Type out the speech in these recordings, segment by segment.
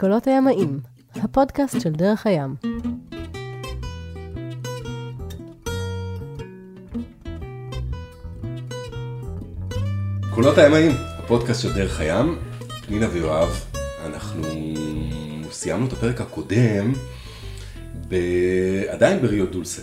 קולות הימאים, הפודקאסט של דרך הים. קולות הימאים, הפודקאסט של דרך הים, פנינה ויואב, אנחנו סיימנו את הפרק הקודם ב... עדיין בריו דולסה,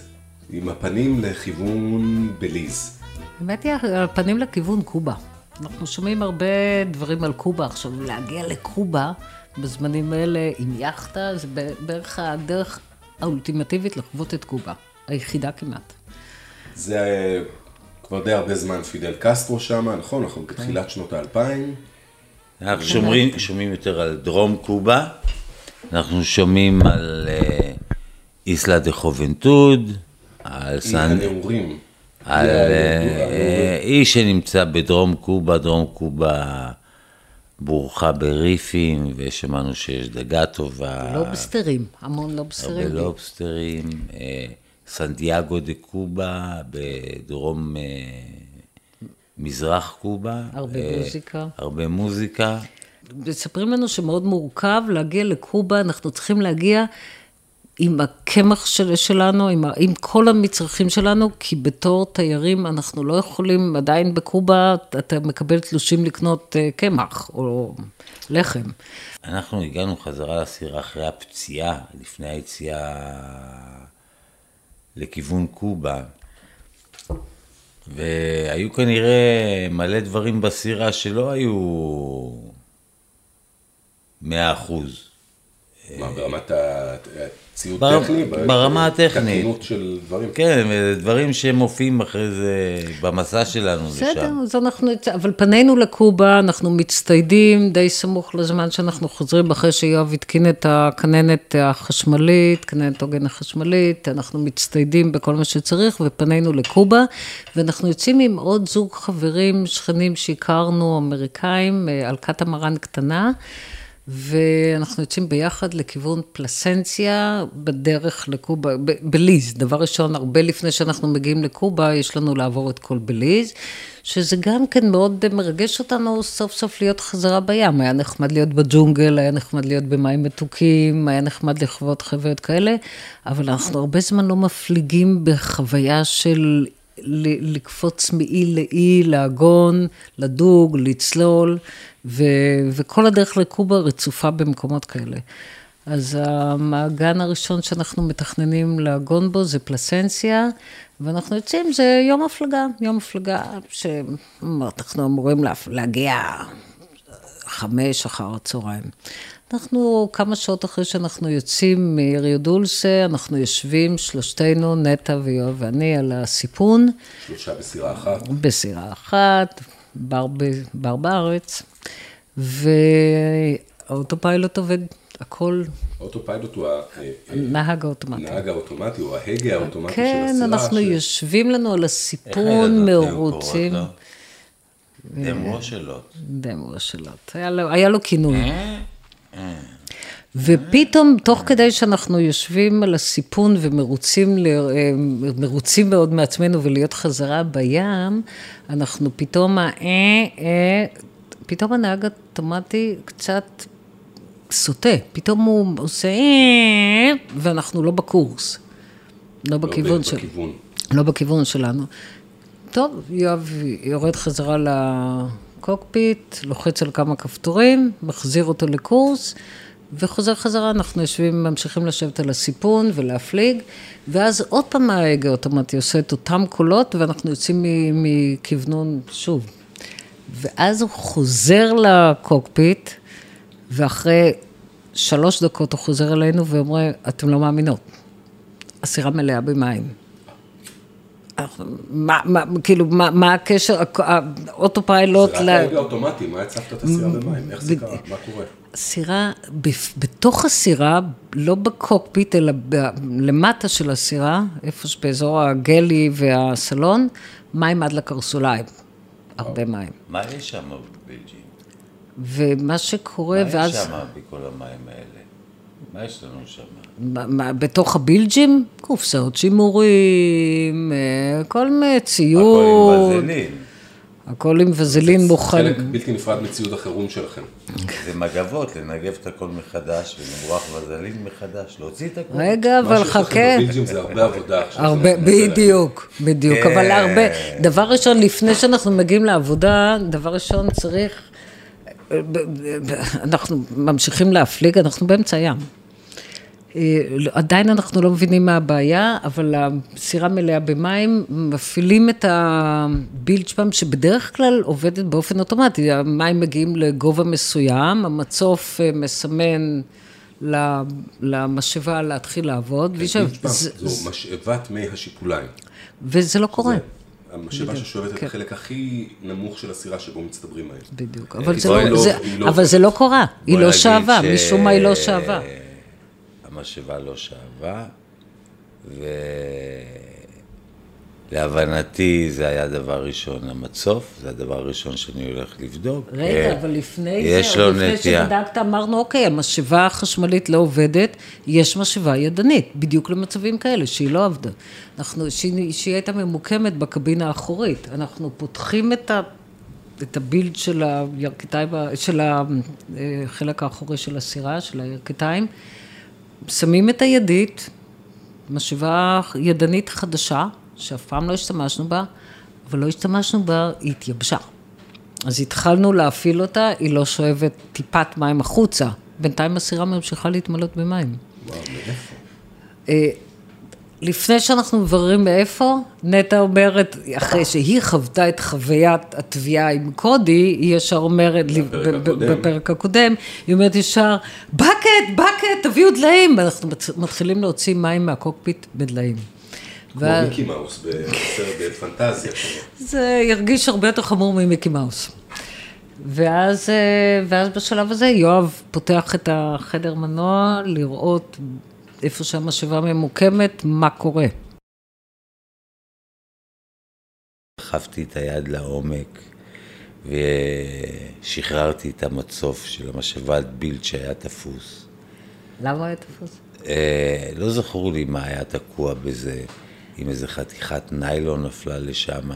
עם הפנים לכיוון בליז. האמת היא, הפנים לכיוון קובה. אנחנו שומעים הרבה דברים על קובה. עכשיו, להגיע לקובה בזמנים האלה עם יאכטה, זה בערך הדרך האולטימטיבית לחוות את קובה. היחידה כמעט. זה כבר די הרבה זמן פידל קסטרו שם, נכון? אנחנו בתחילת שנות האלפיים. אנחנו שומעים, שומעים יותר על דרום קובה, אנחנו שומעים על אה, איסלה דה חובנטוד, על סן... הנעורים. על אה, איש שנמצא בדרום קובה, דרום קובה בורחה בריפים, ושמענו שיש דגה טובה. לובסטרים, המון לובסטרים. הרבה לובסטרים. אה, סנטיאגו דה קובה, בדרום אה, מזרח קובה. הרבה אה, מוזיקה. הרבה מוזיקה. מספרים לנו שמאוד מורכב להגיע לקובה, אנחנו צריכים להגיע עם הקמח של, שלנו, עם, עם כל המצרכים שלנו, כי בתור תיירים אנחנו לא יכולים, עדיין בקובה אתה מקבל תלושים לקנות אה, קמח או לחם. אנחנו הגענו חזרה לסירה אחרי הפציעה, לפני היציאה לכיוון קובה, והיו כנראה מלא דברים בסירה שלא היו מאה אחוז. מה, ברמת הציוד בר- טכני? ברמה הטכנית. תקינות של דברים. כן, דברים שמופיעים אחרי זה במסע שלנו בסדר, לשם. אז אנחנו, אבל פנינו לקובה, אנחנו מצטיידים די סמוך לזמן שאנחנו חוזרים אחרי שיואב התקין את הכננת החשמלית, כננת עוגן החשמלית, אנחנו מצטיידים בכל מה שצריך ופנינו לקובה, ואנחנו יוצאים עם עוד זוג חברים, שכנים שהכרנו, אמריקאים, אה, על קטמרן קטנה. ואנחנו יוצאים ביחד לכיוון פלסנציה בדרך לקובה, ב- בליז. דבר ראשון, הרבה לפני שאנחנו מגיעים לקובה, יש לנו לעבור את כל בליז, שזה גם כן מאוד מרגש אותנו סוף סוף להיות חזרה בים. היה נחמד להיות בג'ונגל, היה נחמד להיות במים מתוקים, היה נחמד לחוות חוויות כאלה, אבל אנחנו הרבה זמן לא מפליגים בחוויה של לקפוץ מאי לאי, לעגון, לדוג, לצלול, ו- וכל הדרך לקובה רצופה במקומות כאלה. אז המעגן הראשון שאנחנו מתכננים לעגון בו זה פלסנסיה, ואנחנו יוצאים, זה יום הפלגה, יום הפלגה שאנחנו אמורים לה- להגיע חמש אחר הצהריים. אנחנו כמה שעות אחרי שאנחנו יוצאים מריו דולסה, אנחנו יושבים שלושתנו, נטע ויואב ואני, על הסיפון, שלושה בסירה אחת. בסירה אחת, בר, ב- בר בארץ, והאוטופיילוט עובד, הכל אוטופיילוט הוא ה- אה, אה, האוטומטי. הנהג האוטומטי, הוא ההגה האוטומטי של כן, הסירה. אנחנו ש- יושבים לנו על הסיפון, מרוצים. דמו שלוט. דמו שלוט. היה לו, היה לו כינוי. אה? ופתאום, תוך כדי שאנחנו יושבים על הסיפון ומרוצים ל- אה, מרוצים מאוד מעצמנו ולהיות חזרה בים, אנחנו פתאום, האה, אה, פתאום הנהג האוטומטי קצת סוטה, פתאום הוא עושה אה, ואנחנו לא בקורס, לא לא בכיוון של... לא בכיוון שלנו. טוב, יואב יורד חזרה לקוקפיט, לוחץ על כמה כפתורים, מחזיר אותו לקורס, וחוזר חזרה, אנחנו יושבים, ממשיכים לשבת על הסיפון ולהפליג, ואז עוד פעם ההגה האוטומטי עושה את אותם קולות, ואנחנו יוצאים מכוונון, שוב. ואז הוא חוזר לקוקפיט, ואחרי שלוש דקות הוא חוזר אלינו ואומר, אתם לא מאמינות, הסירה מלאה במים. מה, מה, כאילו, מה, מה הקשר, הק- האוטופיילוט, זה רק ל- ההגה האוטומטי, מה הצפת את הסירה במים? איך זה קרה? מה קורה? סירה, בתוך הסירה, לא בקוקפיט, אלא ב- למטה של הסירה, איפה שבאזור הגלי והסלון, מים עד לקרסוליים. הרבה מים. מה יש שם בבלג'ים? ומה שקורה, מה יש ואז... שם בכל המים האלה? מה יש לנו שם? מה- מה, בתוך הבילג'ים, קופסאות שימורים, אה, כל מיני הכל ציוד. עם וזלין. הכל עם וזלין מוכן. חלק בלתי נפרד מציוד החירום שלכם. זה מגבות, לנגב את הכל מחדש, ולמרוח וזלין מחדש, להוציא את הכל. רגע, מה אבל שיש לכם חכה. בבלג'יום זה הרבה עבודה עכשיו. להם. בדיוק, בדיוק, כן. אבל הרבה, דבר ראשון, לפני שאנחנו מגיעים לעבודה, דבר ראשון צריך, אנחנו ממשיכים להפליג, אנחנו באמצע הים. אה, עדיין אנחנו לא מבינים מה הבעיה, אבל הסירה מלאה במים, מפעילים את הבילג' פעם, שבדרך כלל עובדת באופן אוטומטי, המים מגיעים לגובה מסוים, המצוף אה, מסמן למשאבה להתחיל לעבוד, פעם, זה- זו משאבת מי השיפוליים. וזה לא קורה. המשאבה ששואבת את כן. החלק הכי נמוך של הסירה שבו מצטברים מים. בדיוק, אה, אבל זה בואי לא, לא- לא אבל זה לא קורה, היא לא שאבה, ש- משום מה היא לא שאבה. המשאבה לא שאבה, ולהבנתי זה היה דבר ראשון המצוף, זה הדבר הראשון שאני הולך לבדוק. רגע, כן. אבל לפני זה, עוד לפני נטייה. שבדקת, אמרנו, אוקיי, המשאבה החשמלית לא עובדת, יש משאבה ידנית, בדיוק למצבים כאלה, שהיא לא עבדה. אנחנו, שהיא, שהיא הייתה ממוקמת בקבינה האחורית. אנחנו פותחים את ה... את הבילד של הירכתיים, של החלק האחורי של הסירה, של הירכתיים, שמים את הידית, משאבה ידנית חדשה, שאף פעם לא השתמשנו בה, אבל לא השתמשנו בה, היא התייבשה. אז התחלנו להפעיל אותה, היא לא שואבת טיפת מים החוצה. בינתיים הסירה ממשיכה להתמלות במים. וואו, מאיפה? לפני שאנחנו מבררים מאיפה, נטע אומרת, אחרי שהיא חוותה את חוויית הטביעה עם קודי, היא ישר אומרת, בפרק ב-. בפרק הקודם, היא אומרת ישר, bucket, bucket, תביאו דליים, ואנחנו מת- מתחילים להוציא מים מהקוקפיט בדליים. כמו וה- מיקי מאוס בסרט בפנטזיה. כזה. זה ירגיש הרבה יותר חמור ממיקי מאוס. ואז, אה, ואז בשלב הזה יואב פותח את החדר מנוע לראות איפה שהמשאבה ממוקמת, מה קורה. דחפתי את היד לעומק ושחררתי את המצוף של המשאבת בילד שהיה תפוס. למה היה תפוס? אה, לא זכור לי מה היה תקוע בזה, אם איזה חתיכת ניילון נפלה לשם,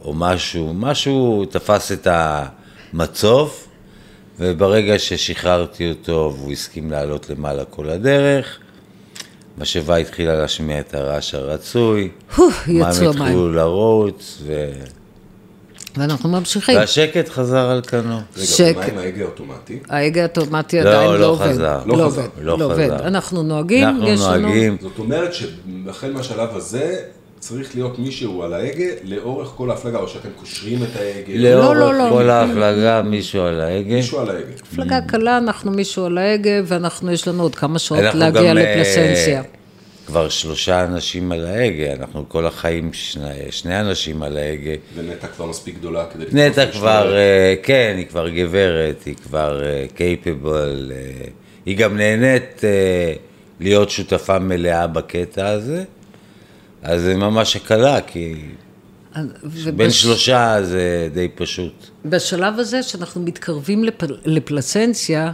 או משהו, משהו תפס את המצוף, וברגע ששחררתי אותו והוא הסכים לעלות למעלה כל הדרך, המשאבה התחילה להשמיע את הרעש הרצוי, יצאו המים. התחילו לרוץ, ו... ואנחנו ממשיכים. והשקט חזר על כנו. רגע, ומה עם ההגה האוטומטי? ההגה האוטומטי לא, עדיין לא לא עובד. חזר. לא לא חזר. עובד. לא לא עובד. חזר. אנחנו נוהגים, אנחנו יש לנו... נוהגים, זאת אומרת שהחל מהשלב הזה צריך להיות מישהו על ההגה לאורך כל ההפלגה, או שאתם קושרים את ההגה. לא, לא, לאורך לא. כל ההפלגה מישהו על ההגה. מישהו על ההגה. מפלגה קלה, אנחנו מישהו על ההגה, ואנחנו, יש לנו עוד כמה שעות להגיע גם, לפלסנסיה. אה, כבר שלושה אנשים על ההגה, אנחנו כל החיים שני, שני אנשים על ההגה. ונטע כבר מספיק גדולה כדי... נטע כבר, אה, כן, היא כבר גברת, היא כבר קייפבל, היא גם נהנית אה, להיות שותפה מלאה בקטע הזה, אז זה ממש הקלה, כי בין ובש- שלושה זה די פשוט. בשלב הזה, שאנחנו מתקרבים לפ... לפלסנסיה,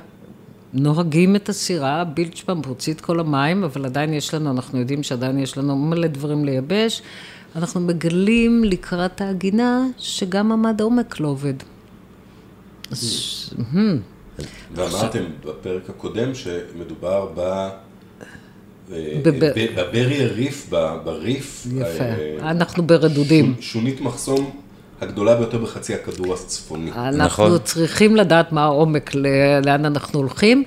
נוהגים את הסירה, בילצ'פם הוציא את כל המים, אבל עדיין יש לנו, אנחנו יודעים שעדיין יש לנו מלא דברים לייבש. אנחנו מגלים לקראת ההגינה שגם המד עומק לא עובד. ואמרתם בפרק הקודם שמדובר ב... בברי הריף, בריף. יפה. אה, אנחנו ברדודים. שונית מחסום הגדולה ביותר בחצי הכדור הצפוני. אנחנו נכון. צריכים לדעת מה העומק, לאן אנחנו הולכים.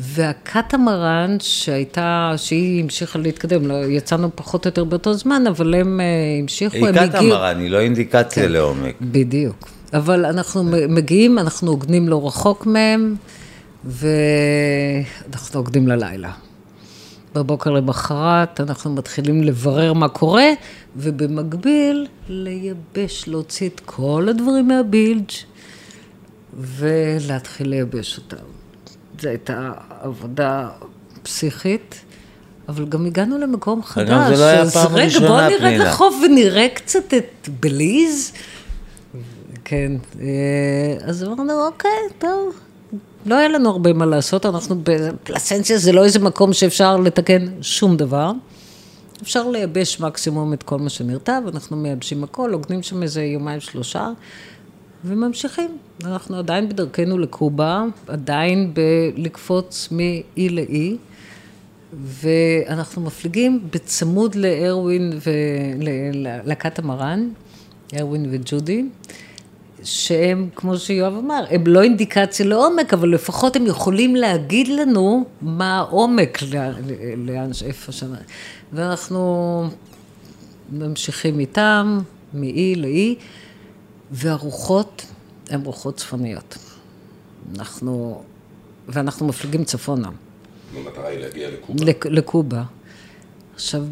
והקטמרן שהייתה, שהיא המשיכה להתקדם, לא, יצאנו פחות או יותר באותו זמן, אבל הם אה, המשיכו, היא הם הגיעו... קטמרן, היא לא אינדיקציה כן. לעומק. בדיוק. אבל אנחנו מגיעים, אנחנו עוגנים לא רחוק מהם, ואנחנו עוגנים ללילה. בבוקר למחרת אנחנו מתחילים לברר מה קורה, ובמקביל לייבש, להוציא את כל הדברים מהבילג' ולהתחיל לייבש אותם. זו הייתה עבודה פסיכית. אבל גם הגענו למקום חדש. וגם זה לא היה פעם רגע, ראשונה, בואו נרד פנינה. לחוף ונראה קצת את בליז. כן, אה, אז אמרנו, אוקיי, טוב. לא היה לנו הרבה מה לעשות, אנחנו בפלסנציה זה לא איזה מקום שאפשר לתקן שום דבר. אפשר לייבש מקסימום את כל מה שנרטב, אנחנו מייבשים הכל, עוגנים שם איזה יומיים שלושה, וממשיכים. אנחנו עדיין בדרכנו לקובה, עדיין בלקפוץ מאי לאי, ואנחנו מפליגים בצמוד לארווין וללהקת המרן, ארווין וג'ודי. שהם, כמו שיואב אמר, הם לא אינדיקציה לעומק, אבל לפחות הם יכולים להגיד לנו מה העומק, לאן, איפה ש... ואנחנו ממשיכים איתם, מאי לאי, והרוחות הן רוחות צפוניות. אנחנו, ואנחנו מפליגים צפונה. המטרה היא להגיע לקובה. לקובה. עכשיו,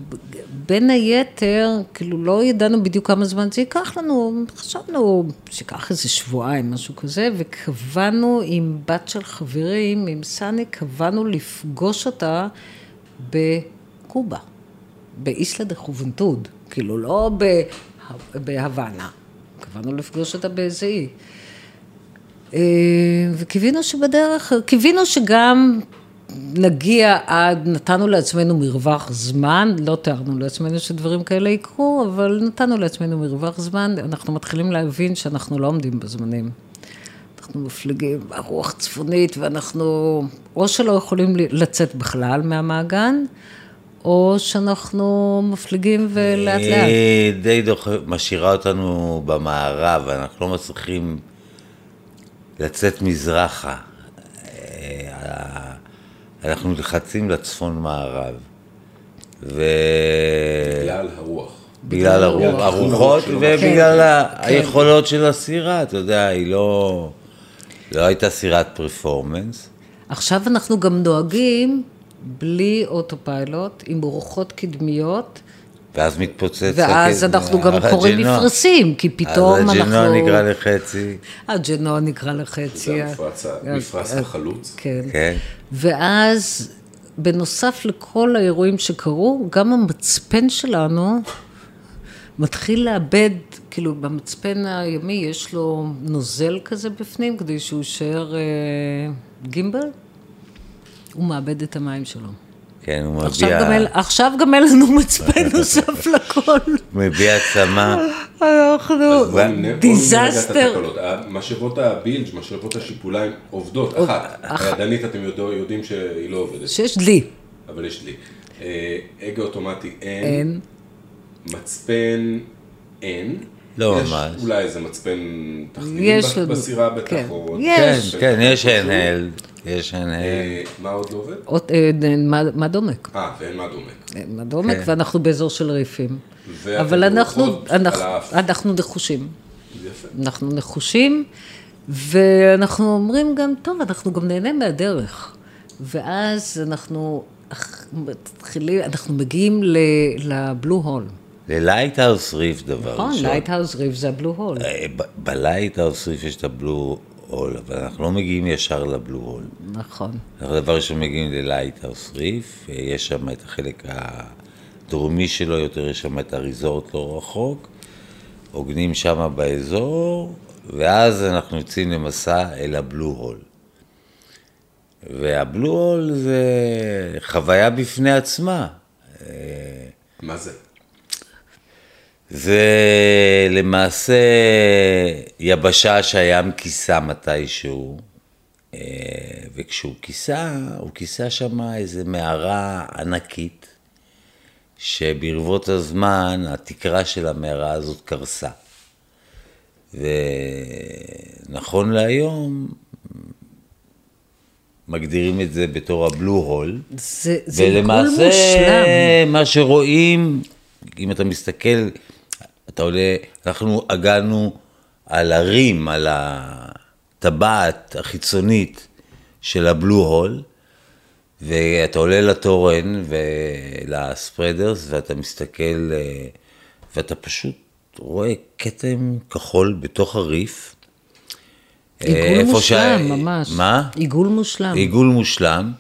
בין היתר, כאילו לא ידענו בדיוק כמה זמן זה ייקח לנו, חשבנו שיקח איזה שבועיים, משהו כזה, וקבענו עם בת של חברים, עם סני, קבענו לפגוש אותה בקובה, באיסלה דה חובנטוד, כאילו לא בהוואנה, קבענו לפגוש אותה באיזה אי. אה, וקיווינו שבדרך, קיווינו שגם נגיע עד, נתנו לעצמנו מרווח זמן, לא תיארנו לעצמנו שדברים כאלה יקרו, אבל נתנו לעצמנו מרווח זמן, אנחנו מתחילים להבין שאנחנו לא עומדים בזמנים. אנחנו מפליגים ברוח צפונית ואנחנו או שלא יכולים לצאת בכלל מהמעגן, או שאנחנו מפליגים ולאט לאט. היא די דוח... משאירה אותנו במערב, אנחנו לא מצליחים לצאת מזרחה. אנחנו נלחצים לצפון מערב. ו... בגלל הרוח. בגלל הרוח, הרוחות ובגלל היכולות של הסירה, אתה יודע, היא לא, לא הייתה סירת פרפורמנס. עכשיו אנחנו גם דואגים בלי אוטופיילוט, עם רוחות קדמיות. ואז מתפוצץ. ואז אנחנו גם קוראים מפרשים, כי פתאום אנחנו... אז הג'נוע נקרא לחצי. הג'נוע נקרא לחצי. זה המפרש החלוץ. כן. כן. ואז, בנוסף לכל האירועים שקרו, גם המצפן שלנו מתחיל לאבד, כאילו במצפן הימי יש לו נוזל כזה בפנים, כדי שהוא יישאר אה, גימבל, הוא מאבד את המים שלו. כן, הוא מביע... עכשיו גם, אל, עכשיו גם אין לנו מצפן נוסף לכל. מביע צמא. אנחנו דיזסטר. משאבות הבילג', משאבות השיפוליים עובדות, אחת. הידנית אתם יודעים שהיא לא עובדת. שיש דלי. אבל יש דלי. הגה אוטומטי אין. מצפן אין. לא יש ממש. אולי איזה מצפן תחתינים בסירה בטח, כן. או... יש. כן, כן, יש הנהל. יש הנהל. מה עוד לא עובד? מה דומק. אה, ואין מה דומק. מה דומק, כן. ואנחנו באזור של ריפים. אבל אנחנו, נחושים. יפה. אנחנו נחושים, ואנחנו אומרים גם, טוב, אנחנו גם נהנה מהדרך. ואז אנחנו מתחילים, אנחנו מגיעים לבלו הול. ל Lighthouse Reef דבר נכון, ראשון. Lighthouse Reef זה ה Blue Hole. אה, ב- ב Lighthouse Reef יש את ה Blue Hole, אבל אנחנו לא מגיעים ישר ל Blue Hole. נכון. אנחנו דבר ראשון מגיעים ל Lighthouse Reef, יש שם את החלק הדרומי שלו יותר, יש שם את ה resort לא רחוק, עוגנים שם באזור, ואז אנחנו יוצאים למסע אל ה Blue Hole. וה Blue Hole זה חוויה בפני עצמה. מה זה? זה למעשה יבשה שהים כיסה מתישהו, אה, וכשהוא כיסה, הוא כיסה שם איזה מערה ענקית, שברבות הזמן התקרה של המערה הזאת קרסה. ונכון להיום, מגדירים את זה בתור הבלו הול. זה, זה ולמעשה, מושלם. מה שרואים, אם אתה מסתכל, אתה עולה, אנחנו הגענו על הרים, על הטבעת החיצונית של הבלו הול, ואתה עולה לתורן ולספרדרס, ואתה מסתכל, אה, ואתה פשוט רואה כתם כחול בתוך הריף. אה, עיגול מושלם, שה- ממש. מה? עיגול מושלם. עיגול מושלם,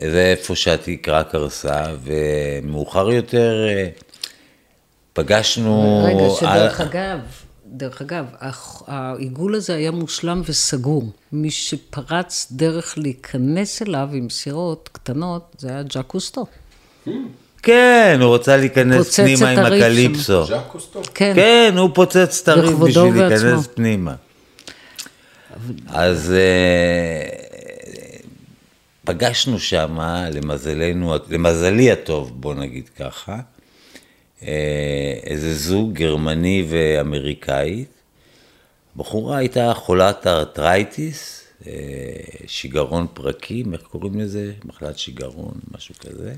זה איפה שהתקרה קרסה, ומאוחר יותר אה, פגשנו... רגע, על- שדרך אגב, דרך אגב, העיגול הזה היה מושלם וסגור. מי שפרץ דרך להיכנס אליו עם סירות קטנות, זה היה ז'אק קוסטו. כן, הוא רצה להיכנס פנימה עם. הקליפסו. ז'אק קוסטו? כן. כן, הוא פוצץ את בכבודו בשביל. להיכנס פנימה. אז אה, פגשנו שם, למזלנו, למזלי הטוב, בוא נגיד ככה, איזה זוג גרמני ואמריקאית. בחורה הייתה חולת ארטרייטיס, אה, שיגרון פרקים, איך קוראים לזה? מחלת שיגרון, משהו כזה.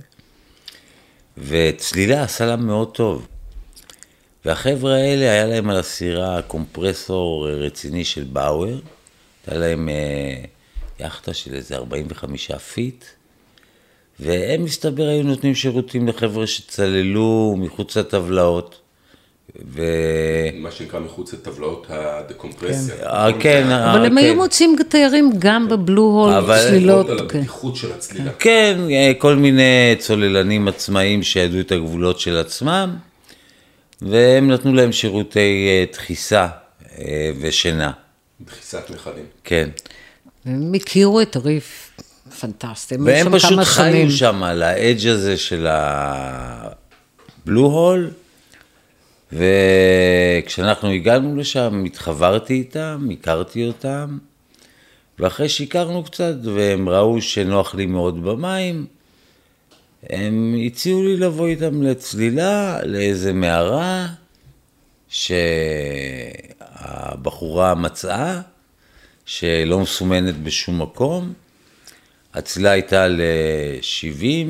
וצלילה עשה לה מאוד טוב. והחבר'ה האלה, היה להם על הסירה קומפרסור רציני של באואר, הייתה להם אה, יאכטה של איזה 45 פיט, והם, מסתבר, היו נותנים שירותים לחבר'ה שצללו מחוץ לטבלאות. ו... מה שנקרא מחוץ לטבלאות הדקומפרסיה. אה, כן, אה, אבל הם כן. היו מוצאים תיירים גם בבלו הול, אבל- צלילות. על כן. הבטיחות של הצלילה. כן, אה, כל מיני צוללנים עצמאיים שידעו את הגבולות של עצמם, והם נתנו להם שירותי אה, דחיסה אה, ושינה, דחיסת מכלים. כן. הם הכירו את הריף, פנטסטי. והם פשוט חיו שנים. שם על האדג' הזה של הבלו הול, וכשאנחנו הגענו לשם, התחברתי איתם, הכרתי אותם, ואחרי שהכרנו קצת, והם ראו שנוח לי מאוד במים, הם הציעו לי לבוא איתם לצלילה, לאיזה מערה, שהבחורה מצאה, שלא מסומנת בשום מקום. הצלילה הייתה ל-70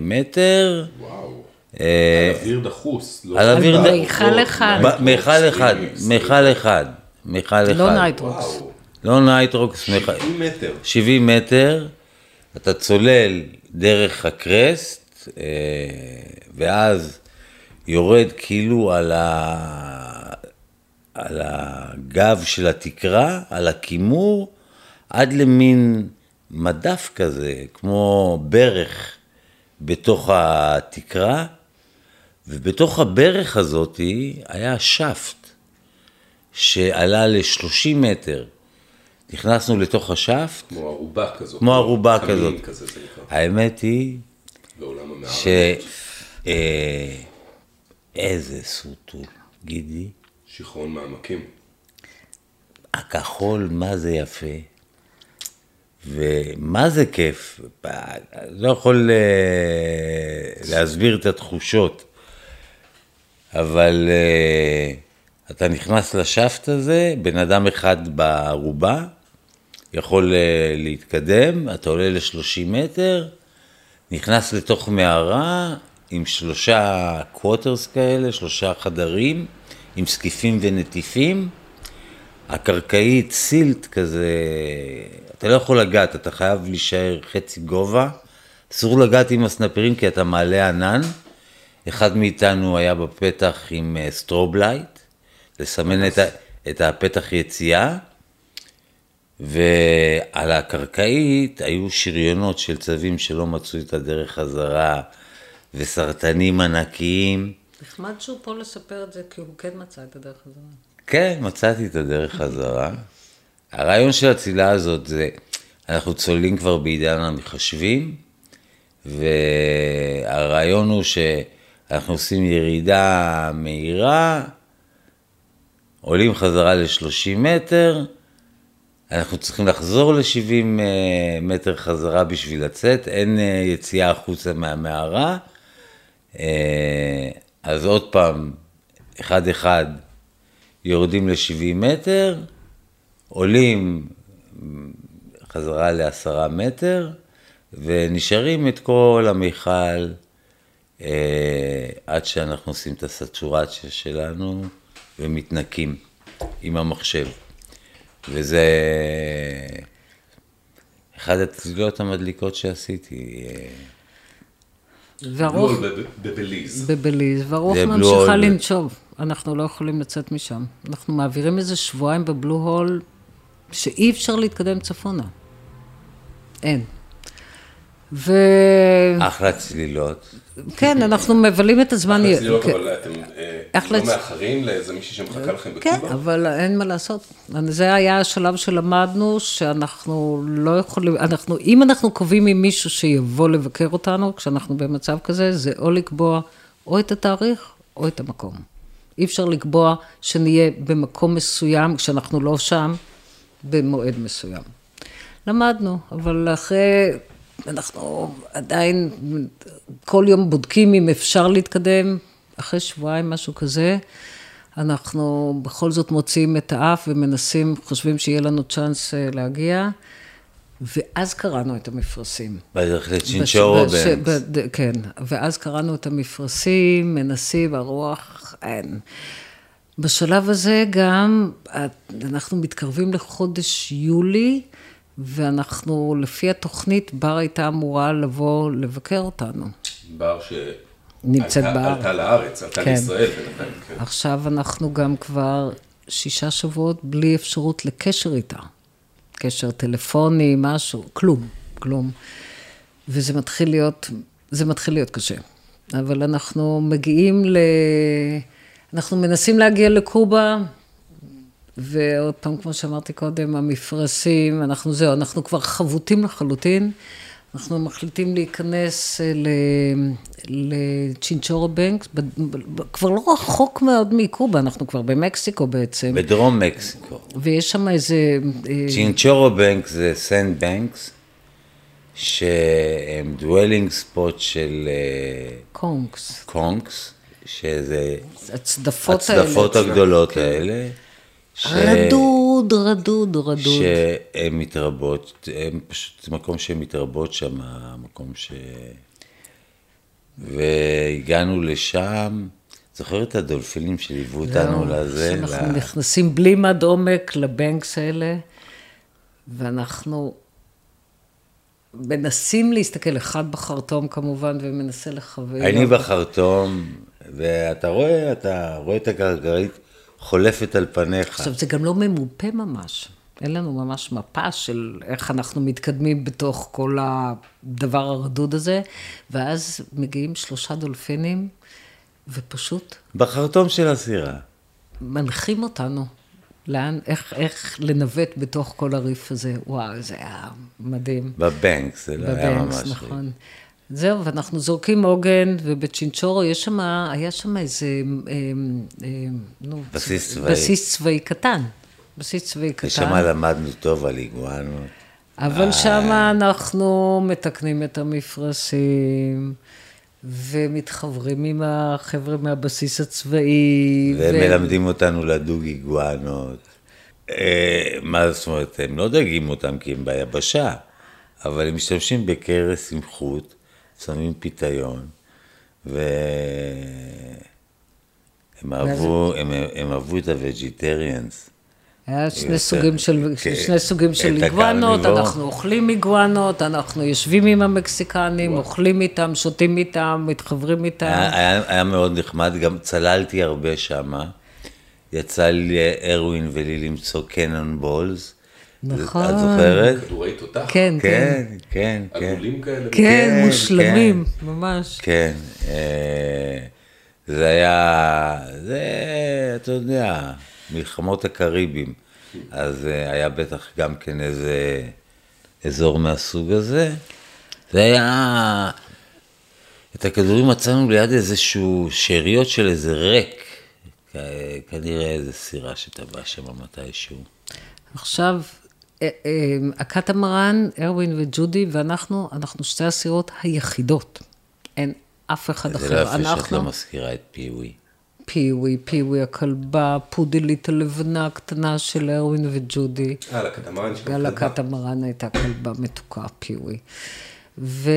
מטר. וואו. אה, על אוויר דחוס. לא על אוויר על ד- מיכל אחד. מיכל אחד, מיכל אחד, מיכל אחד. לא נייטרוקס. לא נייטרוקס, מיכל- 70 מטר. 70 מטר, אתה צולל דרך ה crust, אה, ואז יורד כאילו על, ה... על הגב של התקרה, על הכימור, עד למין מדף כזה, כמו ברך בתוך התקרה, ובתוך הברך הזאת היה שפט שעלה ל-30 מטר. נכנסנו לתוך השפט, כמו ערובה כזאת. כמו ערובה כזאת. כזה. האמת היא בעולם המערב. ש... אה, איזה סוטול, גידי. שיכרון מעמקים. הכחול, מה זה יפה. ומה זה כיף. לא יכול אה, להסביר את התחושות, אבל אה, אתה נכנס לשפט הזה, בן אדם אחד בערובה, יכול אה, להתקדם, אתה עולה ל-30 מטר, נכנס לתוך מערה עם שלושה quarters כאלה, שלושה חדרים, עם זקיפים ונטיפים. הקרקעית silt כזה, אתה לא יכול לגעת, אתה חייב להישאר חצי גובה. אסור לגעת עם הסנפרים כי אתה מעלה ענן. אחד מאיתנו היה בפתח עם אה, strobe light, לסמן את, ה- את הפתח יציאה, ועל הקרקעית היו שריונות של צווים שלא מצאו את הדרך חזרה, וסרטנים ענקיים. נחמד שהוא פה לספר את זה, כי הוא כן מצא את הדרך הזאת. כן, מצאתי את הדרך חזרה. הרעיון של הצלילה הזאת זה, אנחנו צוללים כבר בעידן המחשבים, והרעיון הוא שאנחנו עושים ירידה מהירה, עולים חזרה ל-30 מטר, אנחנו צריכים לחזור ל-70 מטר חזרה בשביל לצאת, אין אה, יציאה החוצה מהמערה. אה, אז עוד פעם, אחד-אחד, יורדים ל-70 מטר, עולים חזרה לעשרה מטר, ונשארים את כל המיכל אה, עד שאנחנו עושים את הסטורציה שלנו ומתנקים עם המחשב. וזה אחת הצלילות המדליקות שעשיתי. אה, לול בב- בבליז. בבליז, והרוח ממשיכה. לנשוב. אנחנו לא יכולים לצאת משם. אנחנו מעבירים איזה שבועיים בבלו הול, שאי אפשר להתקדם צפונה. אין. וכן, אחלה צלילות. אנחנו מבלים את הזמן... אחלה צלילות, כן. אבל אתם אה, אחלה לא מאחרים לאיזה מישהי שמחכה לכם כן, בקובה? אבל אין מה לעשות. זה היה השלב שלמדנו שאנחנו לא יכולים, אנחנו, אם אנחנו קובעים עם מישהו שיבוא לבקר אותנו, כשאנחנו במצב כזה, זה או לקבוע או את התאריך או את המקום. אי אפשר לקבוע שנהיה במקום מסוים כשאנחנו לא שם, במועד מסוים. למדנו, אבל אחרי, אנחנו עדיין כל יום בודקים אם אפשר להתקדם, אחרי שבועיים, משהו כזה, אנחנו בכל זאת מוציאים את האף ומנסים, חושבים שיהיה לנו צ'אנס אה, להגיע, ואז קראנו את המפרשים. בדרך בש- לצ'ינצ'ורו בש- בנקס. בד- כן, ואז קראנו את המפרשים, מנסים, הרוח, אין. בשלב הזה גם, אנחנו מתקרבים לחודש יולי, ואנחנו, לפי התוכנית, בר הייתה אמורה לבוא לבקר אותנו. בר ש... נמצאת בארץ. עלתה לארץ, עלתה כן. לישראל בינתיים, כן. עכשיו אנחנו גם כבר שישה שבועות בלי אפשרות לקשר איתה. קשר טלפוני, משהו, כלום, כלום. וזה מתחיל להיות, זה מתחיל להיות קשה. אבל אנחנו מגיעים ל... אנחנו מנסים להגיע לקובה, ועוד פעם, כמו שאמרתי קודם, המפרשים, אנחנו זהו, אנחנו כבר חבוטים לחלוטין. אנחנו מחליטים להיכנס אה, לצ'ינצ'ורו banks, כבר לא רחוק מאוד מקובה, אנחנו כבר במקסיקו בעצם, בדרום מקסיקו. ויש שם איזה... אה, צ'ינצ'ורו banks זה sand banks, שהם dwelling spot של אה, conchs, conchs, שזה הצדפות האלה. הצדפות הגדולות האלה. ש- רדוד, רדוד, רדוד. שהן מתרבות, הם פשוט, זה מקום שהן מתרבות שם, מקום ש... והגענו לשם, זוכר את הדולפינים שליוו אותנו לזה? אנחנו ל- נכנסים בלי מד עומק לבנקס האלה, ואנחנו מנסים להסתכל, אחד בחרטום כמובן, ומנסה לכוון. אני בחרטום, ואתה רואה, אתה רואה את הקרקעית חולפת על פניך. עכשיו, זה גם לא ממופה ממש. אין לנו ממש מפה של איך אנחנו מתקדמים בתוך כל הדבר הרדוד הזה, ואז מגיעים שלושה דולפינים, ופשוט בחרטום של הסירה. מנחים אותנו. לאן, איך, איך לנווט בתוך כל הריף הזה. וואו, זה היה מדהים. בבנקס, זה לא היה בבנקס, ממש... נכון. זהו, ואנחנו זורקים עוגן, ובצ'ינצ'ורו יש שם, היה שם איזה, אה, אה, נו, בסיס צבאי. בסיס צבאי קטן. בסיס צבאי קטן. ושם למדנו טוב על איגואנות. אבל שם אנחנו מתקנים את המפרשים, ומתחברים עם החבר'ה מהבסיס הצבאי. והם ו- אותנו לדוג איגואנות. אה, מה זאת אומרת, הם לא דגים אותם כי הם ביבשה, אבל הם משתמשים בכרס עם חוט, שמים פיתיון, והם אהבו, הם, הם אהבו את הווג'יטריאנס. היה שני יותר- סוגים של, כן. שני סוגים של איגואנות. אנחנו אוכלים איגואנות, אנחנו יושבים עם המקסיקנים, אוכלים איתם, שותים איתם, מתחברים איתם. היה, היה, היה מאוד נחמד, גם צללתי הרבה שמה. יצא לי ארווין ולי למצוא קנון בולס. נכון. את זוכרת? כדורי תותח? כן, כן. כן, כן, כן. עגולים כאלה? כן, כן, מושלמים, ממש. כן, אה, זה היה, זה, אתה יודע, מלחמות הקריבים. אז אה, היה בטח גם כן איזה אזור מהסוג הזה. זה היה, את הכדורים מצאנו ליד איזשהו שאריות של איזה ריק. כנראה איזה סירה שטבעה שם מתישהו. עכשיו, הקטמרן, ארווין וג'ודי, ואנחנו, אנחנו שתי הסירות היחידות. אין אף אחד זה אחר. לא יפה שאת לא מזכירה את פיווי. פיווי, פיווי הכלבה, פודלית הלבנה הקטנה של ארווין וג'ודי. אה, לקטמרן של גל הכלבה. הקטמרן הייתה כלבה מתוקה, פיווי. ו...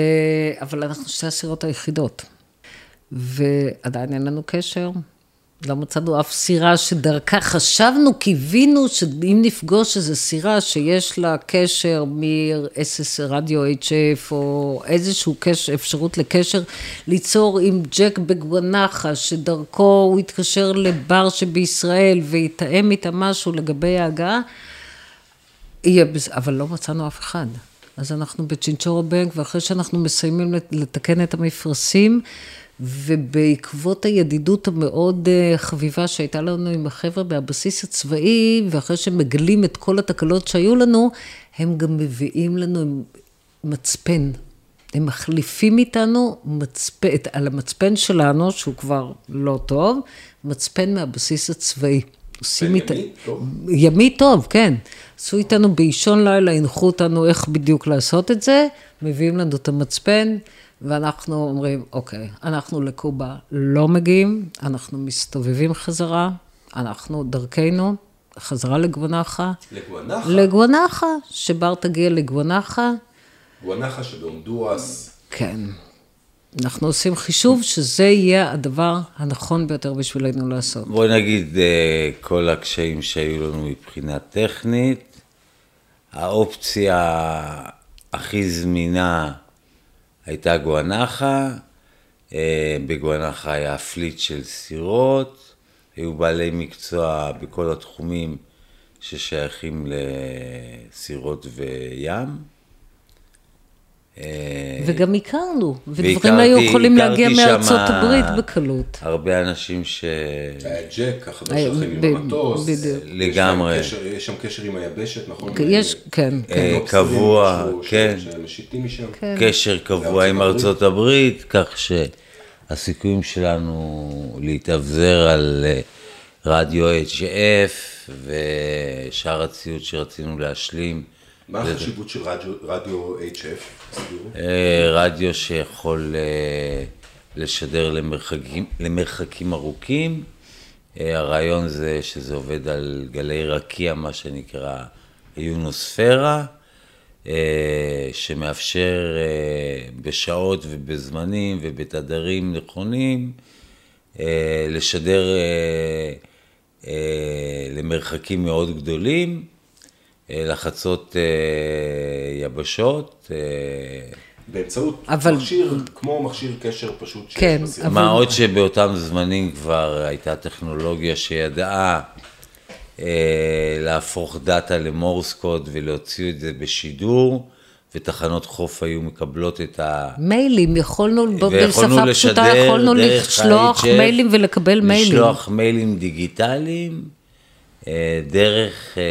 אבל אנחנו שתי הסירות היחידות. ועדיין אין לנו קשר. לא מצאנו אף סירה שדרכה חשבנו, קיווינו שאם נפגוש איזו סירה שיש לה קשר מ-SS רדיו HF או איזשהו קשר, אפשרות לקשר, ליצור עם ג'ק בגואנחה, שדרכו הוא יתקשר לבר שבישראל ויתאם איתה משהו לגבי ההגעה, יהיה בזה, אבל לא מצאנו אף אחד. אז אנחנו בצ'ינצ'ורו בנק, ואחרי שאנחנו מסיימים לת- לתקן את המפרשים, ובעקבות הידידות המאוד אה, חביבה שהייתה לנו עם החבר'ה מהבסיס הצבאי, ואחרי שמגלים את כל התקלות שהיו לנו, הם גם מביאים לנו מצפן. הם מחליפים איתנו מצפן, על המצפן שלנו, שהוא כבר לא טוב, מצפן מהבסיס הצבאי. עושים איתנו... ימי טוב. ימי טוב, כן. עשו איתנו באישון לילה, הנחו אותנו איך בדיוק לעשות את זה, מביאים לנו את המצפן, ואנחנו אומרים, אוקיי, אנחנו לקובה לא מגיעים, אנחנו מסתובבים חזרה, אנחנו דרכנו, חזרה לגוונחה. לגואנחה, לגוונחה, שבר תגיע לגוונחה, גואנחה שבהונדורס, כן. אנחנו עושים חישוב שזה יהיה הדבר הנכון ביותר בשבילנו לעשות. בואי נגיד, אה, כל הקשיים שהיו לנו מבחינה טכנית, האופציה הכי זמינה הייתה גואנחה, אה, בגואנחה היה פליט של סירות, היו בעלי מקצוע בכל התחומים ששייכים לסירות וים. אה, וגם הכרנו, ודברים היו יכולים להגיע מארצות הברית בקלות. הרבה אנשים ש... היה ג'ק, החבר שלכם עם המטוס, לגמרי. יש שם קשר עם היבשת, נכון? יש, כן, אה, כן. קבוע, כן. משם. קשר קבוע עם ארצות הברית, כך שהסיכויים שלנו להתאבזר על אה, רדיו HF ושאר הציוד שרצינו להשלים, מה החשיבות של רדיו HF? אה, רדיו שיכול אה, לשדר למרחקים, למרחקים ארוכים. אה, הרעיון זה שזה עובד על גלי רקיע, מה שנקרא יונוספירה, שמאפשר בשעות ובזמנים ובתדרים נכונים לשדר למרחקים מאוד גדולים, לחצות אה, יבשות. אה, באמצעות אבל- מכשיר, כמו מכשיר קשר פשוט שיש כן, בסירה. אבל- מה עוד שבאותם זמנים כבר הייתה טכנולוגיה שידעה אה, להפוך דאטה למורס קוד ולהוציא את זה בשידור, ותחנות חוף היו מקבלות את ה... מיילים, יכולנו, בשפה פשוטה, יכולנו דרך לשלוח ה-HF, מיילים ולקבל מיילים. לשלוח מיילים דיגיטליים אה, דרך... אה,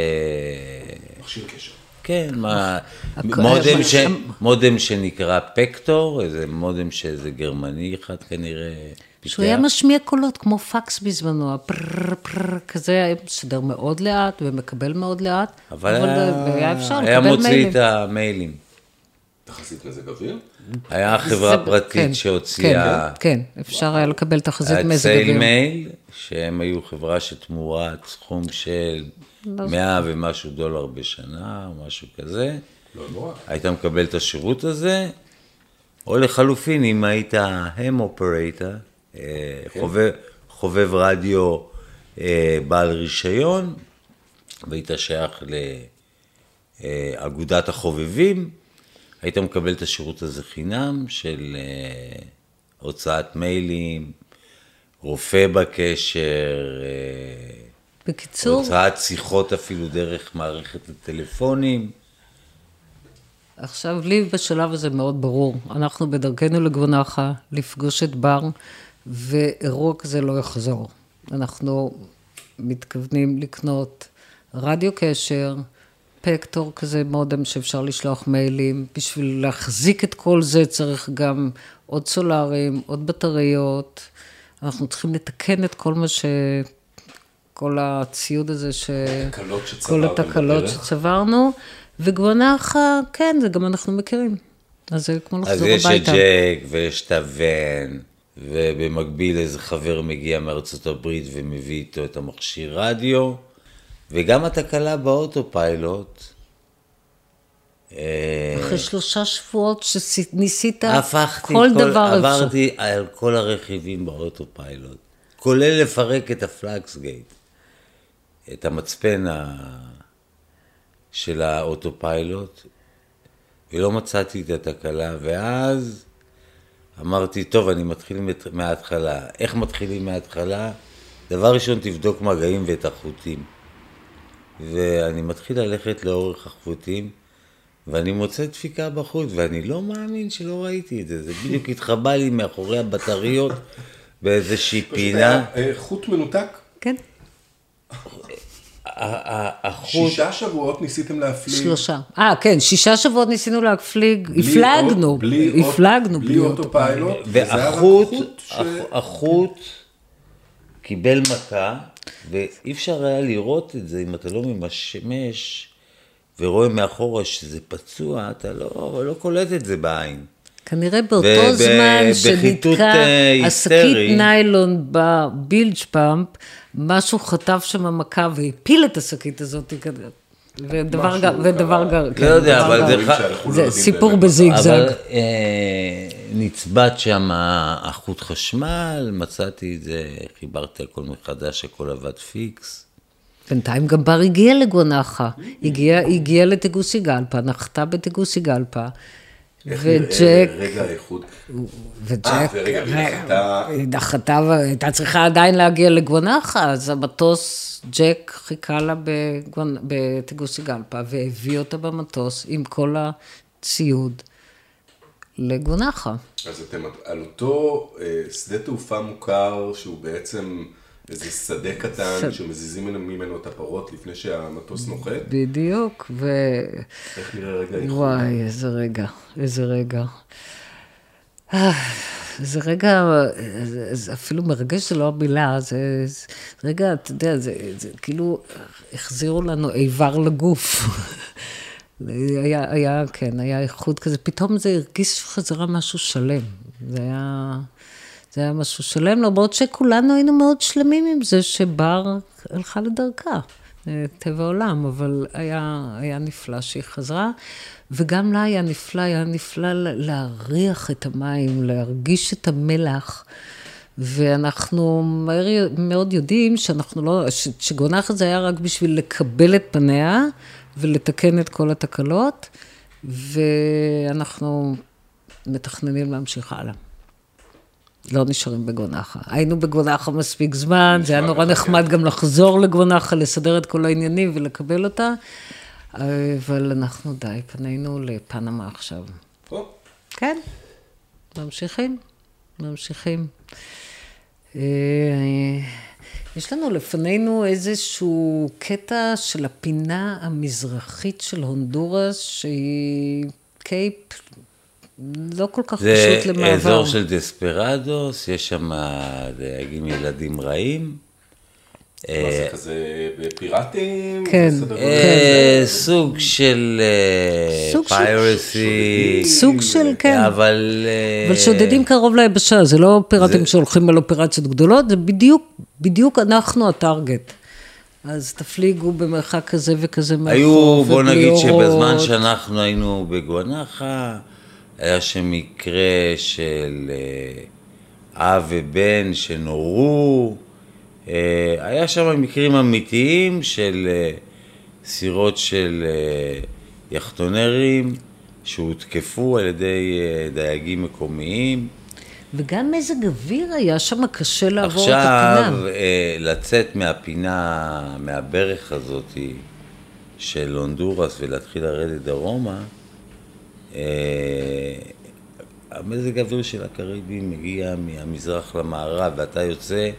מכשיר קשר. כן, מה, מודם, ש, מודם שנקרא פקטור, איזה מודם שאיזה גרמני אחד כנראה. שהוא היה משמיע קולות כמו פקס בזמנו, הפרר פרר כזה, היה משדר מאוד לאט ומקבל מאוד לאט, אבל היה, היה אפשר היה לקבל מוציא מיילים. את המיילים. תחזית מזג אוויר. היה חברה זה- פרטית כן, שהוציאה, כן, כן, אפשר היה לקבל תחזית מזג אוויר. מייל, שהם היו חברה שתמורת סכום של לא 100 ומשהו דולר בשנה, או משהו כזה, לא נורא. היית מקבל את השירות הזה, או לחלופין, אם היית ham operator, אה, חובב, חובב רדיו אה, בעל רישיון, והיית שייך לאגודת החובבים, היית מקבל את השירות הזה חינם של אה, הוצאת מיילים, רופא בקשר, אה, בקיצור, הוצאת שיחות אפילו דרך מערכת הטלפונים. עכשיו לי בשלב הזה מאוד ברור, אנחנו בדרכנו לגבונחה, לפגוש את בר, ואירוע כזה לא יחזור. אנחנו מתכוונים לקנות רדיו קשר, פקטור כזה מודם שאפשר לשלוח מיילים, בשביל להחזיק את כל זה צריך גם עוד סולארים, עוד בטריות, אנחנו צריכים לתקן את כל מה ש... כל הציוד הזה ש... כל התקלות. שצברנו, וגוונחה, כן, זה גם אנחנו מכירים. אז זה כמו אז לחזור יש את הביתה. ג'ק ויש את הוון, ובמקביל איזה חבר מגיע מארצות הברית ומביא איתו את המכשיר רדיו, וגם התקלה באוטו פיילוט. אה, אחרי שלושה שבועות שניסית הפכתי, כל כל, דבר אפשר. עברתי על כל הרכיבים באוטו פיילוט, כולל לפרק את הפלקס גייט, את המצפן ה... של האוטו פיילוט, ולא מצאתי את התקלה, ואז אמרתי, טוב, אני מתחיל מת- מההתחלה. איך מתחילים מההתחלה? דבר ראשון, תבדוק מגעים ואת החוטים. ואני מתחיל ללכת לאורך החוטים, ואני מוצא דפיקה בחוט, ואני לא מאמין שלא ראיתי את זה. זה בדיוק התחבא לי מאחורי הבטריות באיזושהי פינה. היה, אה, חוט מנותק. כן, ה- ה- החוט, שישה שבועות ניסיתם להפליג. שלושה. אה, כן, שישה שבועות ניסינו להפליג, הפלגנו, הפלגנו בלי אוטו פיילוט. וזה היה רק והחוט, החוט קיבל מכה, ואי אפשר היה לראות את זה אם אתה לא ממשמש ורואה מאחורה שזה פצוע, אתה לא, לא קולט את זה בעין. כנראה באותו וב- זמן שנתקע אה, השקית. ניילון בבילג' פאמפ, משהו חטף שם מכה והפיל את השקית הזאת כנראה. ודבר גם, ודבר. גם, לא יודע, אבל דבר זה סיפור. בזיגזג. אבל אה, נצבט שם החוט חשמל, מצאתי את זה, חיברתי הכל מחדש, הכל עבד פיקס. בינתיים גם בר הגיע לגוונחה, הגיע, הגיע לטגוסיגלפה, נחתה בטגוסיגלפה, איך וג'ק, נראה? רגע האיחוד? וג'ק, אה, ורגע, והיא ו- נחתה- היא נחתה והייתה צריכה עדיין להגיע לגוונחה, אז המטוס, ג'ק חיכה לה בגוונ- בטגוסיגלפה, והביא אותה במטוס עם כל הציוד לגוונחה. אז אתם על אותו אה, שדה תעופה מוכר, שהוא בעצם איזה שדה קטן, שד- שמזיזים ממנו את הפרות לפני שהמטוס נוחת? בדיוק, ו... איך נראה רגע האיחוד? וואי, איזה רגע, איזה רגע. אה, זה רגע, זה, זה אפילו מרגש, זה לא המילה, זה, זה רגע, אתה יודע, זה, זה כאילו החזירו לנו איבר לגוף. היה, היה, כן, היה איחוד כזה, פתאום זה הרגיש חזרה משהו שלם. זה היה, זה היה משהו שלם, למרות שכולנו היינו מאוד שלמים עם זה שבר הלכה לדרכה. אה, טבע עולם, אבל היה, היה נפלא שהיא חזרה, וגם לה היה נפלא, היה נפלא להריח את המים, להרגיש את המלח. ואנחנו מהר מאוד יודעים שאנחנו לא, שגונח הזה היה רק בשביל לקבל את פניה ולתקן את כל התקלות, ואנחנו מתכננים להמשיך הלאה. לא נשארים בגונחה. היינו בגונחה מספיק זמן, זה היה נורא נחמד. גם לחזור לגונחה, לסדר את כל העניינים ולקבל אותה, אבל אנחנו די, פנינו לפנמה עכשיו. כן, ממשיכים, ממשיכים. אה, יש לנו לפנינו איזשהו קטע של הפינה המזרחית של הונדורס, שהיא cape לא כל כך זה פשוט למעבר. אזור של דספרדוס, יש שם דייגים ילדים רעים. מה זה כזה פיראטים? כן. גודל אה, כזה? סוג של פיירסי. סוג של, כן. אבל... אה, אבל שודדים קרוב ליבשה, זה לא פיראטים שהולכים על אופרציות גדולות, זה בדיוק, בדיוק אנחנו הטארגט. אז תפליגו במרחק כזה וכזה מהחוף, היו, בוא נגיד שבזמן. שאנחנו היינו בגואנחה, היה שם מקרה של אה, אב ובן שנורו, אה, היה שם מקרים אמיתיים של אה, סירות של אה, יחטונרים שהותקפו על ידי אה, דייגים מקומיים. וגם מזג אוויר היה שם קשה לעבור את עכשיו, הפינה. אה, לצאת מהפינה, מהברך הזאת של הונדורס ולהתחיל לרדת דרומה, אה, המזג האוויר של הקריבים מגיע מהמזרח למערב ואתה יוצא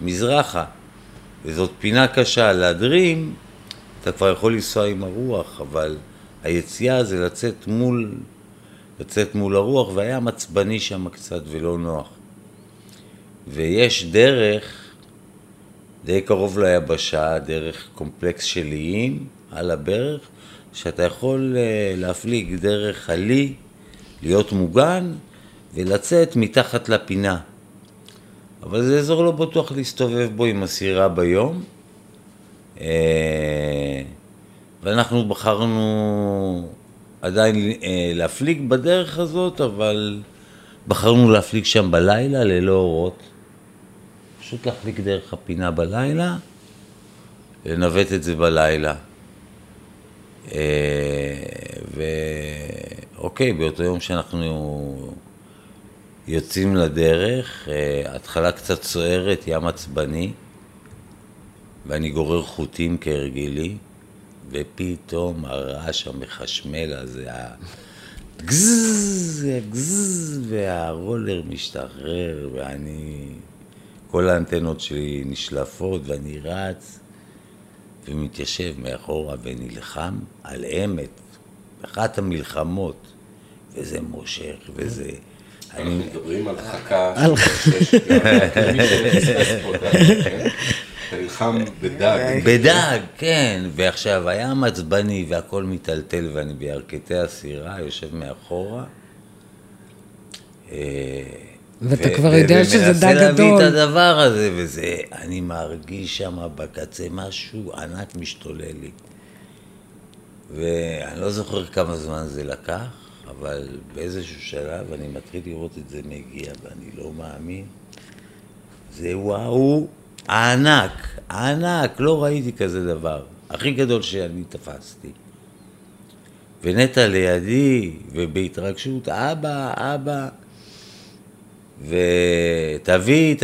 מזרחה, וזאת פינה קשה. להדרים, אתה כבר יכול לנסוע עם הרוח, אבל היציאה זה לצאת מול, לצאת מול הרוח, והיה מצבני שם קצת ולא נוח. ויש דרך די קרוב ליבשה, דרך קומפלקס של איים על הברך, שאתה יכול אה, להפליג דרך עלי, להיות מוגן ולצאת מתחת לפינה. אבל זה אזור לא בטוח להסתובב בו עם הסירה ביום. אה, ואנחנו בחרנו עדיין אה, להפליג בדרך הזאת, אבל בחרנו להפליג שם בלילה ללא אורות. פשוט להחליק דרך הפינה בלילה, לנווט את זה בלילה. אה, ואוקיי, באותו יום שאנחנו יוצאים לדרך, אה, התחלה קצת סוערת, ים עצבני, ואני גורר חוטים כהרגילי, ופתאום הרעש המחשמל הזה, הגזז, הגזז, והרולר משתחרר, ואני... כל האנטנות שלי נשלפות, ואני רץ ומתיישב מאחורה ונלחם על אמת, אחת המלחמות, וזה מושך, וזה... אנחנו אני, מדברים על חכה כן? אתה נלחם בדג. בדג, כן, ועכשיו הים עצבני והכל מיטלטל ואני בירכתי הסירה, יושב מאחורה. אה, ואתה כבר יודע שזה ומנסה דג להביא גדול. את הדבר הזה, וזה, אני מרגיש שם בקצה משהו ענק משתולל לי. ואני לא זוכר כמה זמן זה לקח, אבל באיזשהו שלב אני מתחיל לראות את זה מגיע, ואני לא מאמין. זה וואו ענק, ענק, לא ראיתי כזה דבר. הכי גדול שאני תפסתי. ונטע לידי, ובהתרגשות, אבא, אבא, ותביא את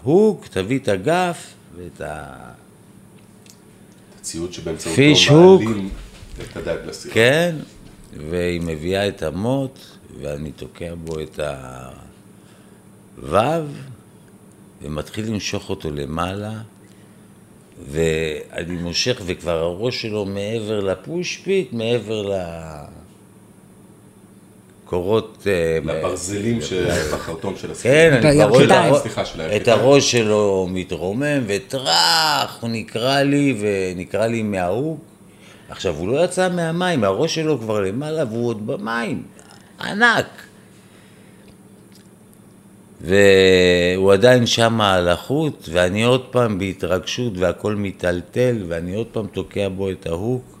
ההוק, תביא את הגף ואת ה... ציוד שבאמצעותו. מעלים את הדג לסירה. כן, והיא מביאה את המוט, ואני תוקע בו את הוו, ומתחיל למשוך אותו למעלה, ואני מושך, וכבר הראש שלו מעבר לפושפיט, מעבר לקורות... אה, לברזלים של בחרטום של הסירה. כן, אני כבר רואה את. הראש- שלו מתרומם, וטראח, הוא נקרע לי, ונקרע לי מההוק. עכשיו, הוא לא יצא מהמים, הראש שלו כבר למעלה, והוא עוד במים. ענק. והוא עדיין שם על החוט, ואני עוד פעם בהתרגשות, והכל מיטלטל, ואני עוד פעם תוקע בו את ההוק,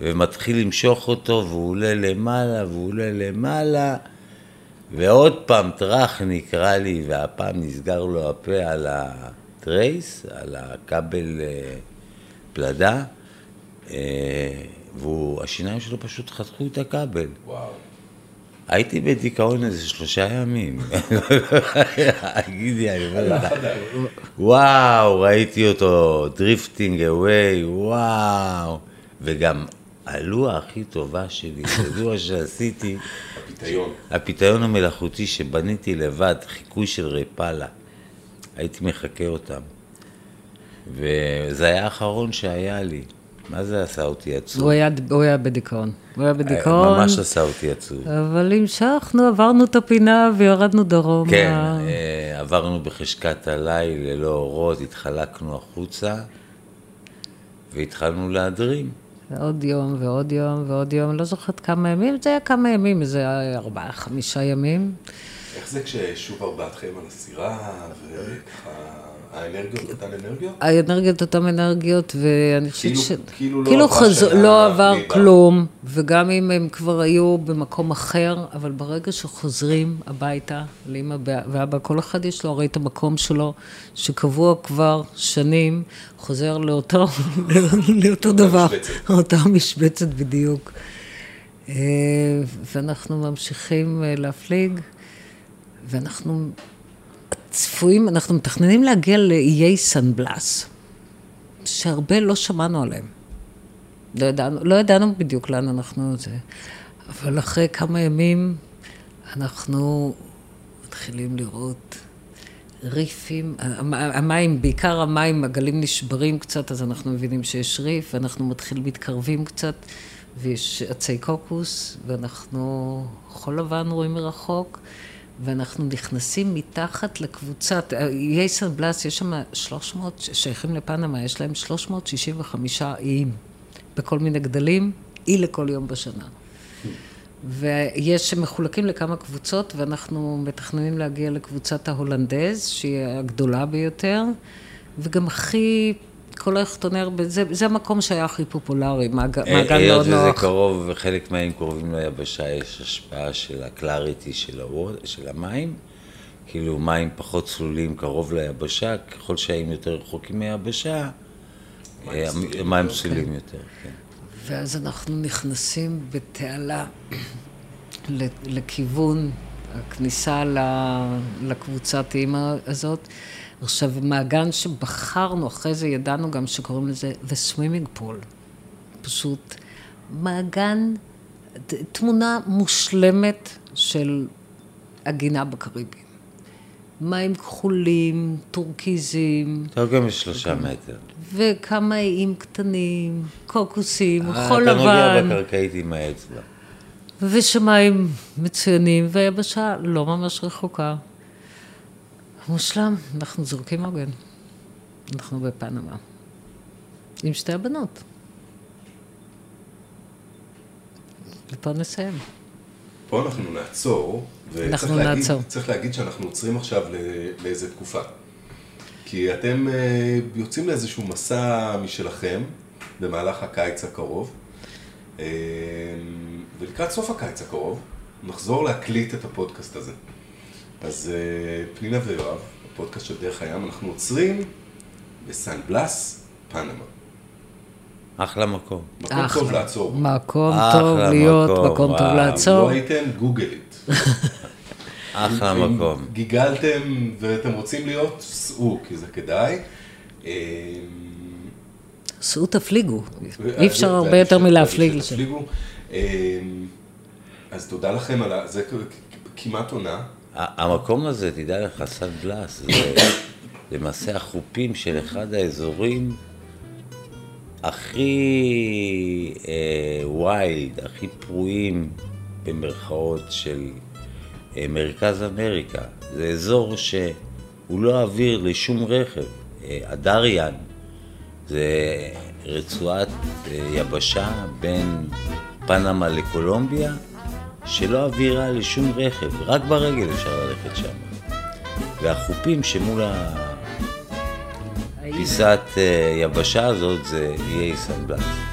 ומתחיל למשוך אותו, והוא עולה למעלה, והוא עולה למעלה, ועוד פעם טראח נקרא לי, והפעם נסגר לו הפה על ה trace, על הכבל אה, פלדה, והשיניים שלו פשוט חתכו את הכבל. וואו. הייתי בדיכאון איזה שלושה ימים. תגידי, אני אומר לך, וואו, ראיתי אותו drifting away, וואו. וגם הלוע הכי טובה שלי, זה לוע שעשיתי, הפיתיון. הפיתיון המלאכותי שבניתי לבד, חיקוי של רפאלה. הייתי מחקה אותם. וזה היה האחרון שהיה לי. מה זה עשה אותי עצוב? הוא היה, הוא היה בדיכאון. הוא היה בדיכאון. ממש עשה אותי עצוב. אבל המשכנו, עברנו את הפינה וירדנו דרומה. כן, אה, עברנו בחשכת הליל ללא אורות, התחלקנו החוצה והתחלנו להדרים. עוד יום ועוד יום ועוד יום, לא זוכרת כמה ימים, זה היה כמה ימים, זה היה ארבעה, חמישה ימים. איך זה כששוב ארבעתכם על הסירה, וככה, האנרגיות, אותן אנרגיות? האנרגיות אותן אנרגיות, ואני חושבת כאילו- ש... כאילו לא כאילו חזו- שנה לא עבר בלי בר. כלום, וגם אם הם כבר היו במקום אחר, אבל ברגע שחוזרים הביתה, לאמא ואבא, כל אחד יש לו הרי את המקום שלו, שקבוע כבר שנים, חוזר לאותו, לאותו דבר, משבצת. אותה משבצת בדיוק. אה, ואנחנו ממשיכים אה, להפליג, ואנחנו צפויים, אנחנו מתכננים להגיע לאיי סן בלאס, שהרבה לא שמענו עליהם. לא ידענו, לא ידענו בדיוק לאן אנחנו זה, אבל אחרי כמה ימים אנחנו מתחילים לראות ריפים, המ- המים, בעיקר המים, הגלים נשברים קצת, אז אנחנו מבינים שיש ריף, ואנחנו מתחילים, מתקרבים קצת, ויש עצי קוקוס, ואנחנו חול לבן רואים מרחוק, ואנחנו נכנסים מתחת לקבוצת, איי סן בלאס, יש שם 300, שייכים לפנמה, יש להם 365 איים, בכל מיני גדלים, אי לכל יום בשנה. ויש שמחולקים לכמה קבוצות, ואנחנו מתכננים להגיע לקבוצת ההולנדז, שהיא הגדולה ביותר, וגם הכי, כל היכטונר, זה, זה המקום שהיה הכי פופולרי, מעג- מעגל היות מאוד וזה נוח. קרוב, וחלק מהים קרובים ליבשה, יש השפעה של הקלריטי של, הווד, של המים. כאילו מים פחות צלולים קרוב ליבשה, ככל שהאים יותר רחוקים מהיבשה, אה, מים צלולים יותר, כן. ואז אנחנו נכנסים בתעלה לכיוון הכניסה לקבוצת אימא הזאת. עכשיו, מעגן שבחרנו, אחרי זה ידענו גם שקוראים לזה The Swimming Pool. פשוט מעגן, תמונה מושלמת של הגינה בקריבים. מים כחולים, טורקיזים, טוב, שלושה מטר. וכמה איים קטנים, קוקוסים, אה, חול אתה נוגע לבן, בקרקעית עם האצבע. ושמיים מצוינים, והיבשה לא ממש רחוקה. מושלם, אנחנו זורקים עוגן. אנחנו בפנמה. עם שתי הבנות. ופה נסיים. פה אנחנו נעצור, וצריך אנחנו להגיד, נעצור. צריך להגיד שאנחנו עוצרים עכשיו לאיזה תקופה. כי אתם אה, יוצאים לאיזשהו מסע משלכם במהלך הקיץ הקרוב, אה, ולקראת סוף הקיץ הקרוב נחזור להקליט את הפודקאסט הזה. אז אה, פנינה ויואב, הפודקאסט של דרך הים, אנחנו עוצרים בסן בלס, פנמה. אחלה מקום. מקום אחלה. טוב לעצור. מקום טוב להיות, מקום, מקום טוב. אם לעצור. לא הייתם, גוגל איט. אחלה אם מקום. גיגלתם ואתם רוצים להיות, סעו, כי זה כדאי. אה, סעו תפליגו. ו- אי אפשר הרבה יותר מלהפליג לשם. אה, אז תודה לכם על ה... זה כמעט עונה. המקום הזה, תדע לך, סן בלס, זה למעשה החופים של אחד האזורים הכי אה, וייד, הכי פרועים במרכאות של אה, מרכז אמריקה. זה אזור שהוא לא אוויר לשום רכב. אה, הדריאן זה רצועת אה, יבשה בין פנמה לקולומביה, שלא אווירה לשום רכב, רק ברגל אפשר ללכת שם. והחופים שמול הפיסת אה, יבשה הזאת זה איי סן בלס.